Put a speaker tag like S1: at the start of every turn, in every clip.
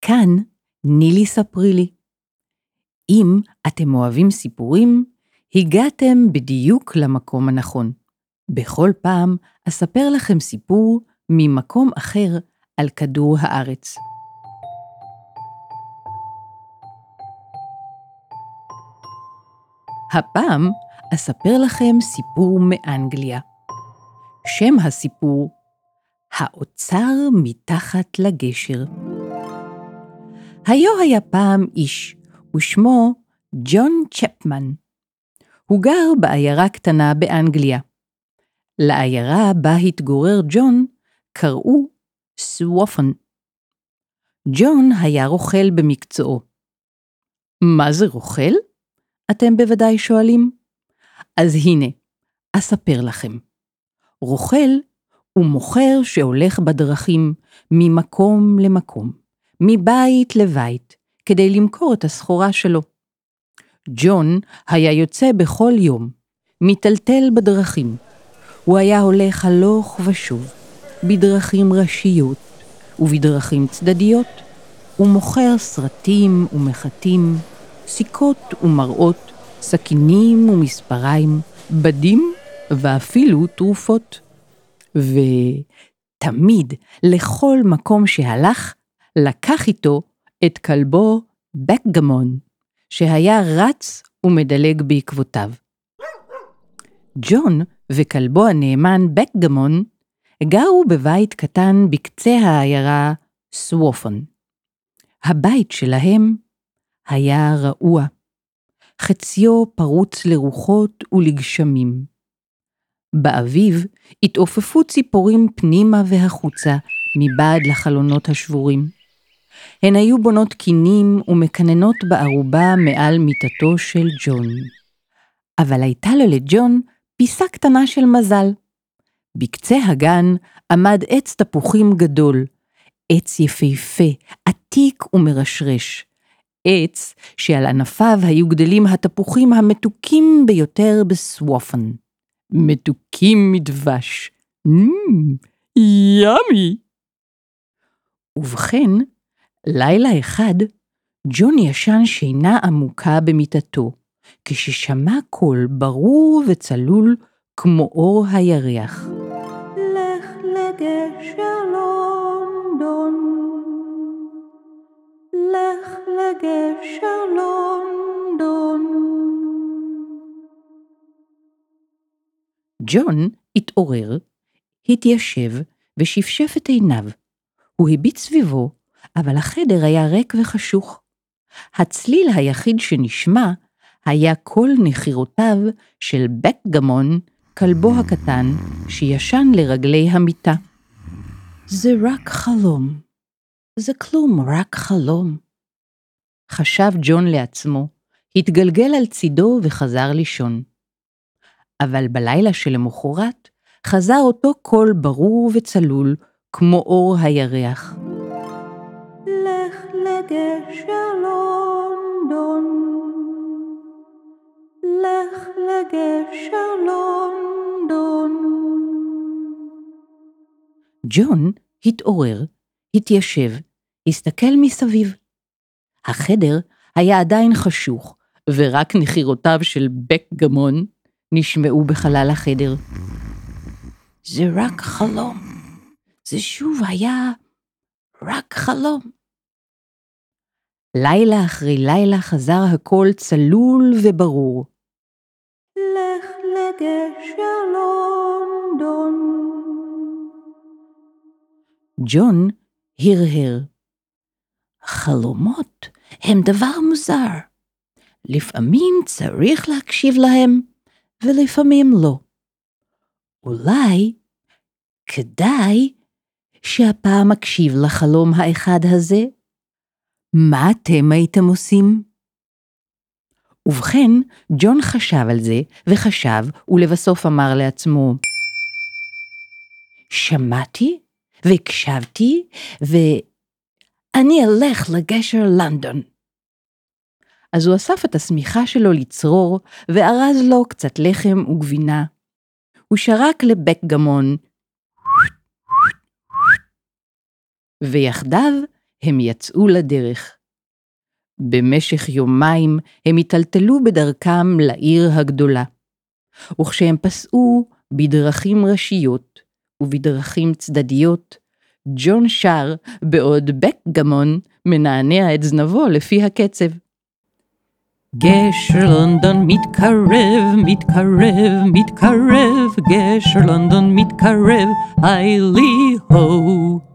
S1: כאן נילי ספרי לי. אם אתם אוהבים סיפורים, הגעתם בדיוק למקום הנכון. בכל פעם אספר לכם סיפור ממקום אחר על כדור הארץ. הפעם אספר לכם סיפור מאנגליה. שם הסיפור, האוצר מתחת לגשר. היו היה פעם איש, ושמו ג'ון צ'פמן. הוא גר בעיירה קטנה באנגליה. לעיירה בה התגורר ג'ון קראו סוופן. ג'ון היה רוכל במקצועו. מה זה רוכל? אתם בוודאי שואלים. אז הנה, אספר לכם. רוכל הוא מוכר שהולך בדרכים ממקום למקום, מבית לבית, כדי למכור את הסחורה שלו. ג'ון היה יוצא בכל יום, מיטלטל בדרכים. הוא היה הולך הלוך ושוב, בדרכים ראשיות ובדרכים צדדיות, ומוכר סרטים ומחטים, סיכות ומראות, סכינים ומספריים, בדים ואפילו תרופות. ותמיד, לכל מקום שהלך, לקח איתו את כלבו בקגמון, שהיה רץ ומדלג בעקבותיו. ג'ון וכלבו הנאמן בקגמון גרו בבית קטן בקצה העיירה סוופון. הבית שלהם היה רעוע, חציו פרוץ לרוחות ולגשמים. באביב התעופפו ציפורים פנימה והחוצה מבעד לחלונות השבורים. הן היו בונות קינים ומקננות בערובה מעל מיטתו של ג'ון. אבל הייתה לו לג'ון פיסה קטנה של מזל. בקצה הגן עמד עץ תפוחים גדול, עץ יפהפה, עתיק ומרשרש. עץ שעל ענפיו היו גדלים התפוחים המתוקים ביותר בסוופן. מתוקים מדבש. Mm, ימי! ובכן, לילה אחד, ג'ון ישן שינה עמוקה במיטתו, כששמע קול ברור וצלול כמו אור הירח.
S2: לך לגשר לונדון, לך לגשר לונדון.
S1: ג'ון התעורר, התיישב ושפשף את עיניו. הוא הביט סביבו, אבל החדר היה ריק וחשוך. הצליל היחיד שנשמע היה קול נחירותיו של בקגמון, כלבו הקטן, שישן לרגלי המיטה. זה רק חלום. זה כלום, רק חלום. חשב ג'ון לעצמו, התגלגל על צידו וחזר לישון. אבל בלילה שלמחרת חזר אותו קול ברור וצלול, כמו אור הירח.
S2: לגשר לונדון, לך לגשר לונדון.
S1: ג'ון התעורר, התיישב, הסתכל מסביב. החדר היה עדיין חשוך, ורק נחירותיו של בקגמון נשמעו בחלל החדר. זה רק חלום. זה שוב היה רק חלום. לילה אחרי לילה חזר הקול צלול וברור.
S2: לך לגשר לונדון.
S1: ג'ון הרהר. חלומות הם דבר מוזר. לפעמים צריך להקשיב להם, ולפעמים לא. אולי כדאי שהפעם אקשיב לחלום האחד הזה? מה אתם הייתם עושים? ובכן, ג'ון חשב על זה, וחשב, ולבסוף אמר לעצמו, שמעתי, והקשבתי, ואני אלך לגשר לונדון. אז הוא אסף את השמיכה שלו לצרור, וארז לו קצת לחם וגבינה. הוא שרק לבקגמון, ויחדיו הם יצאו לדרך. במשך יומיים הם היטלטלו בדרכם לעיר הגדולה. וכשהם פסעו בדרכים ראשיות ובדרכים צדדיות, ג'ון שר בעוד בקגמון מנענע את זנבו לפי הקצב. גשר לונדון מתקרב, מתקרב, מתקרב, גשר לונדון מתקרב, היי לי הו.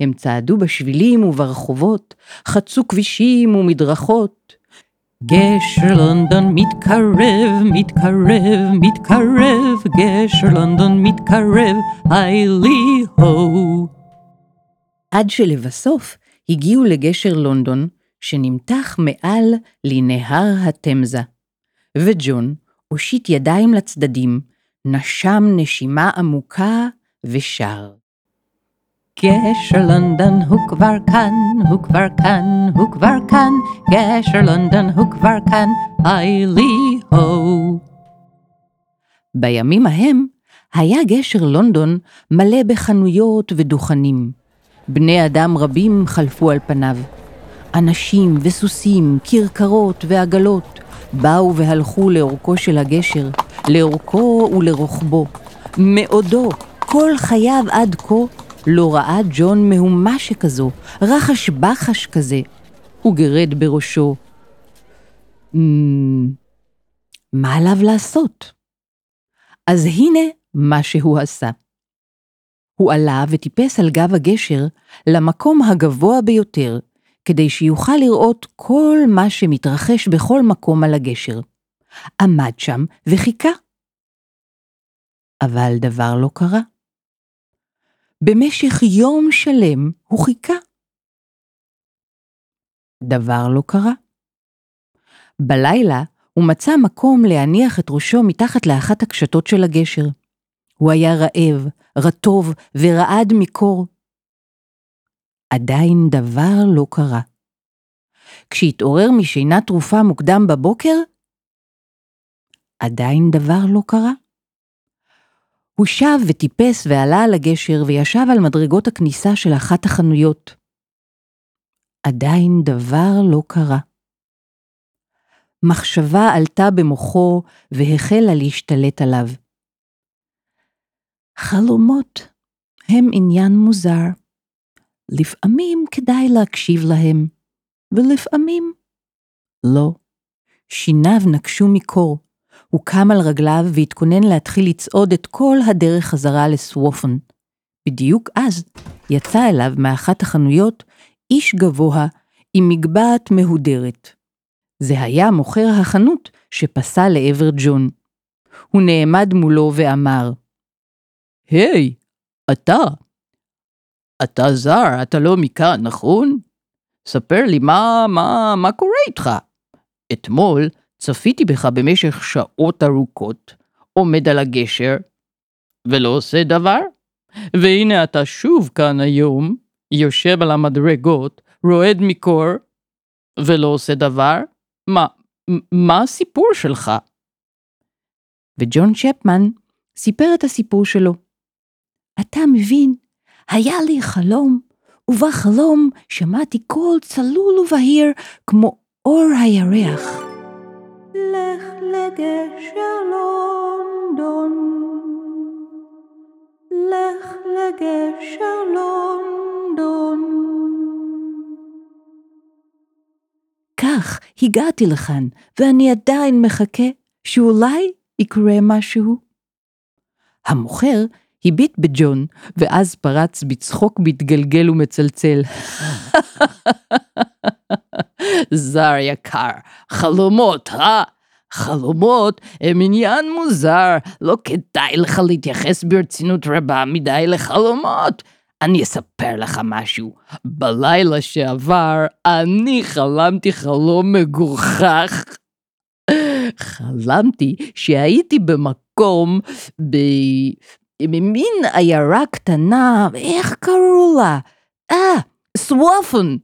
S1: הם צעדו בשבילים וברחובות, חצו כבישים ומדרכות. גשר לונדון מתקרב, מתקרב, מתקרב, גשר לונדון מתקרב, היי לי הו. עד שלבסוף הגיעו לגשר לונדון, שנמתח מעל לנהר התמזה. וג'ון הושיט ידיים לצדדים, נשם נשימה עמוקה ושר. גשר לונדון הוא כבר כאן, הוא כבר כאן, הוא כבר כאן, גשר לונדון הוא כבר כאן, היי לי הו. בימים ההם היה גשר לונדון מלא בחנויות ודוכנים. בני אדם רבים חלפו על פניו. אנשים וסוסים, כרכרות ועגלות, באו והלכו לאורכו של הגשר, לאורכו ולרוחבו. מעודו, כל חייו עד כה, לא ראה ג'ון מהומה שכזו, רחש בחש כזה. הוא גירד בראשו. "מ, מה עליו לעשות? אז הנה מה שהוא עשה. הוא עלה וטיפס על גב הגשר למקום הגבוה ביותר, כדי שיוכל לראות כל מה שמתרחש בכל מקום על הגשר. עמד שם וחיכה. אבל דבר לא קרה. במשך יום שלם הוא חיכה. דבר לא קרה. בלילה הוא מצא מקום להניח את ראשו מתחת לאחת הקשתות של הגשר. הוא היה רעב, רטוב ורעד מקור. עדיין דבר לא קרה. כשהתעורר משינה תרופה מוקדם בבוקר, עדיין דבר לא קרה. הוא שב וטיפס ועלה על הגשר וישב על מדרגות הכניסה של אחת החנויות. עדיין דבר לא קרה. מחשבה עלתה במוחו והחלה להשתלט עליו. חלומות הם עניין מוזר. לפעמים כדאי להקשיב להם, ולפעמים לא. שיניו נקשו מקור. הוא קם על רגליו והתכונן להתחיל לצעוד את כל הדרך חזרה לסוופן. בדיוק אז יצא אליו מאחת החנויות איש גבוה עם מגבעת מהודרת. זה היה מוכר החנות שפסע לעבר ג'ון. הוא נעמד מולו ואמר, היי, hey, אתה. אתה זר, אתה לא מכאן, נכון? ספר לי מה, מה, מה קורה איתך? אתמול צפיתי בך במשך שעות ארוכות, עומד על הגשר, ולא עושה דבר? והנה אתה שוב כאן היום, יושב על המדרגות, רועד מקור, ולא עושה דבר? מה, מה הסיפור שלך? וג'ון צ'פמן סיפר את הסיפור שלו. אתה מבין, היה לי חלום, ובחלום שמעתי קול צלול ובהיר כמו אור הירח.
S2: לך לגשר לונדון, לך לגשר לונדון.
S1: כך הגעתי לכאן, ואני עדיין מחכה שאולי יקרה משהו. המוכר הביט בג'ון, ואז פרץ בצחוק מתגלגל ומצלצל. זר יקר, חלומות, אה? חלומות הם עניין מוזר, לא כדאי לך להתייחס ברצינות רבה מדי לחלומות. אני אספר לך משהו. בלילה שעבר אני חלמתי חלום מגוחך. חלמתי שהייתי במקום במין עיירה קטנה, איך קראו לה? אה, סוואפן.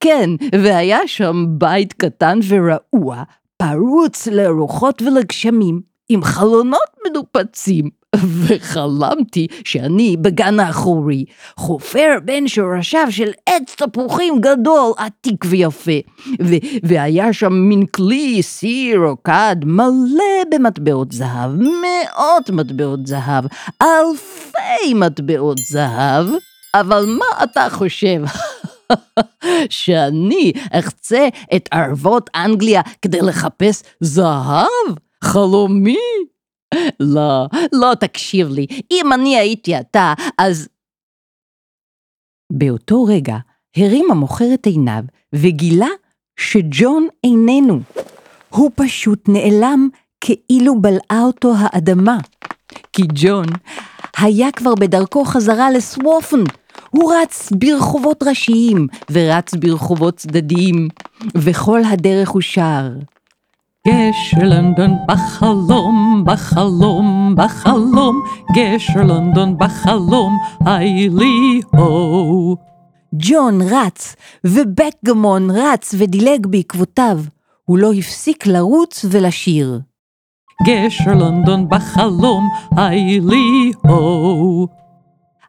S1: כן, והיה שם בית קטן ורעוע, פרוץ לרוחות ולגשמים, עם חלונות מנופצים. וחלמתי שאני בגן האחורי, חופר בין שורשיו של עץ תפוחים גדול, עתיק ויפה, ו- והיה שם מין כלי סיר או כד מלא במטבעות זהב, מאות מטבעות זהב, אלפי מטבעות זהב, אבל מה אתה חושב? שאני אחצה את ערבות אנגליה כדי לחפש זהב? חלומי? לא, לא תקשיב לי, אם אני הייתי אתה, אז... באותו רגע הרים המוכר את עיניו וגילה שג'ון איננו. הוא פשוט נעלם כאילו בלעה אותו האדמה. כי ג'ון היה כבר בדרכו חזרה לסוופן. הוא רץ ברחובות ראשיים ורץ ברחובות צדדיים, וכל הדרך הוא שר. גשר לונדון בחלום, בחלום, בחלום, גשר לונדון בחלום, היי לי הו. ג'ון רץ, ובקגמון רץ ודילג בעקבותיו. הוא לא הפסיק לרוץ ולשיר. גשר לונדון בחלום, היי לי הו.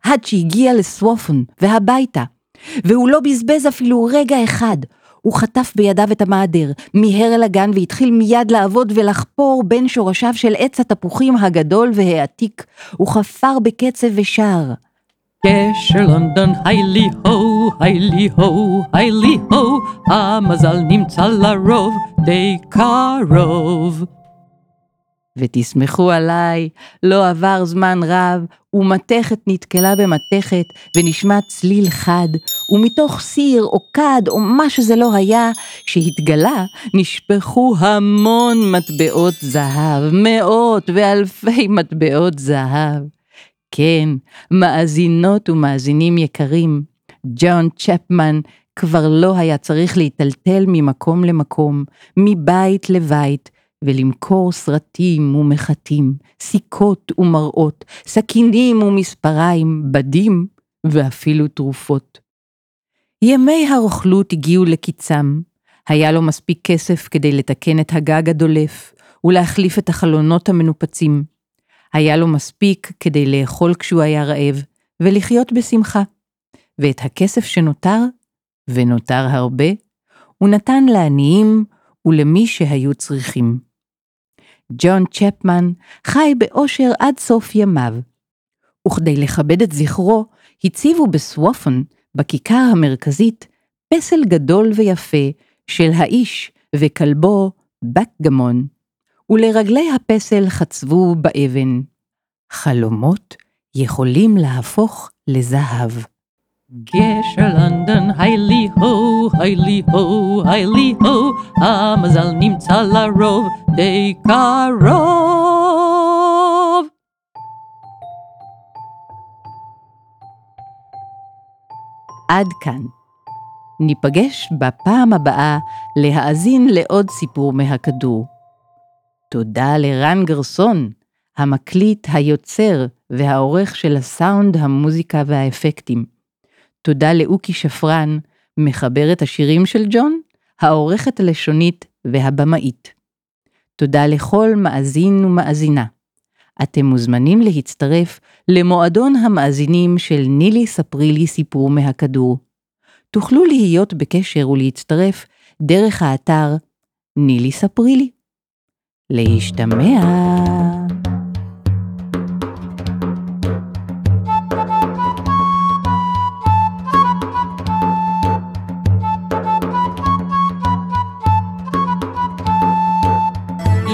S1: עד שהגיע לסוופן והביתה, והוא לא בזבז אפילו רגע אחד. הוא חטף בידיו את המעדר, מיהר אל הגן והתחיל מיד לעבוד ולחפור בין שורשיו של עץ התפוחים הגדול והעתיק. הוא חפר בקצב ושר. גשר לונדון, היילי הו, היילי הו, היילי הו, המזל נמצא לרוב די קרוב. ותסמכו עליי, לא עבר זמן רב, ומתכת נתקלה במתכת, ונשמע צליל חד, ומתוך סיר או כד או מה שזה לא היה, שהתגלה, נשפכו המון מטבעות זהב, מאות ואלפי מטבעות זהב. כן, מאזינות ומאזינים יקרים, ג'ון צ'פמן כבר לא היה צריך להיטלטל ממקום למקום, מבית לבית, ולמכור סרטים ומחטים, סיכות ומראות, סכינים ומספריים, בדים ואפילו תרופות. ימי הרוכלות הגיעו לקיצם, היה לו מספיק כסף כדי לתקן את הגג הדולף ולהחליף את החלונות המנופצים. היה לו מספיק כדי לאכול כשהוא היה רעב ולחיות בשמחה. ואת הכסף שנותר, ונותר הרבה, הוא נתן לעניים ולמי שהיו צריכים. ג'ון צ'פמן חי באושר עד סוף ימיו. וכדי לכבד את זכרו, הציבו בסוופן, בכיכר המרכזית, פסל גדול ויפה של האיש וכלבו בקגמון, ולרגלי הפסל חצבו באבן. חלומות יכולים להפוך לזהב. גשר לונדון, היילי הו, היילי הו, היילי הו, המזל נמצא לרוב די קרוב. עד כאן. ניפגש בפעם הבאה להאזין לעוד סיפור מהכדור. תודה לרן גרסון, המקליט, היוצר והעורך של הסאונד, המוזיקה והאפקטים. תודה לאוקי שפרן, מחברת השירים של ג'ון, העורכת הלשונית והבמאית. תודה לכל מאזין ומאזינה. אתם מוזמנים להצטרף למועדון המאזינים של נילי ספרי לי סיפור מהכדור. תוכלו להיות בקשר ולהצטרף דרך האתר נילי ספרי לי. להשתמע.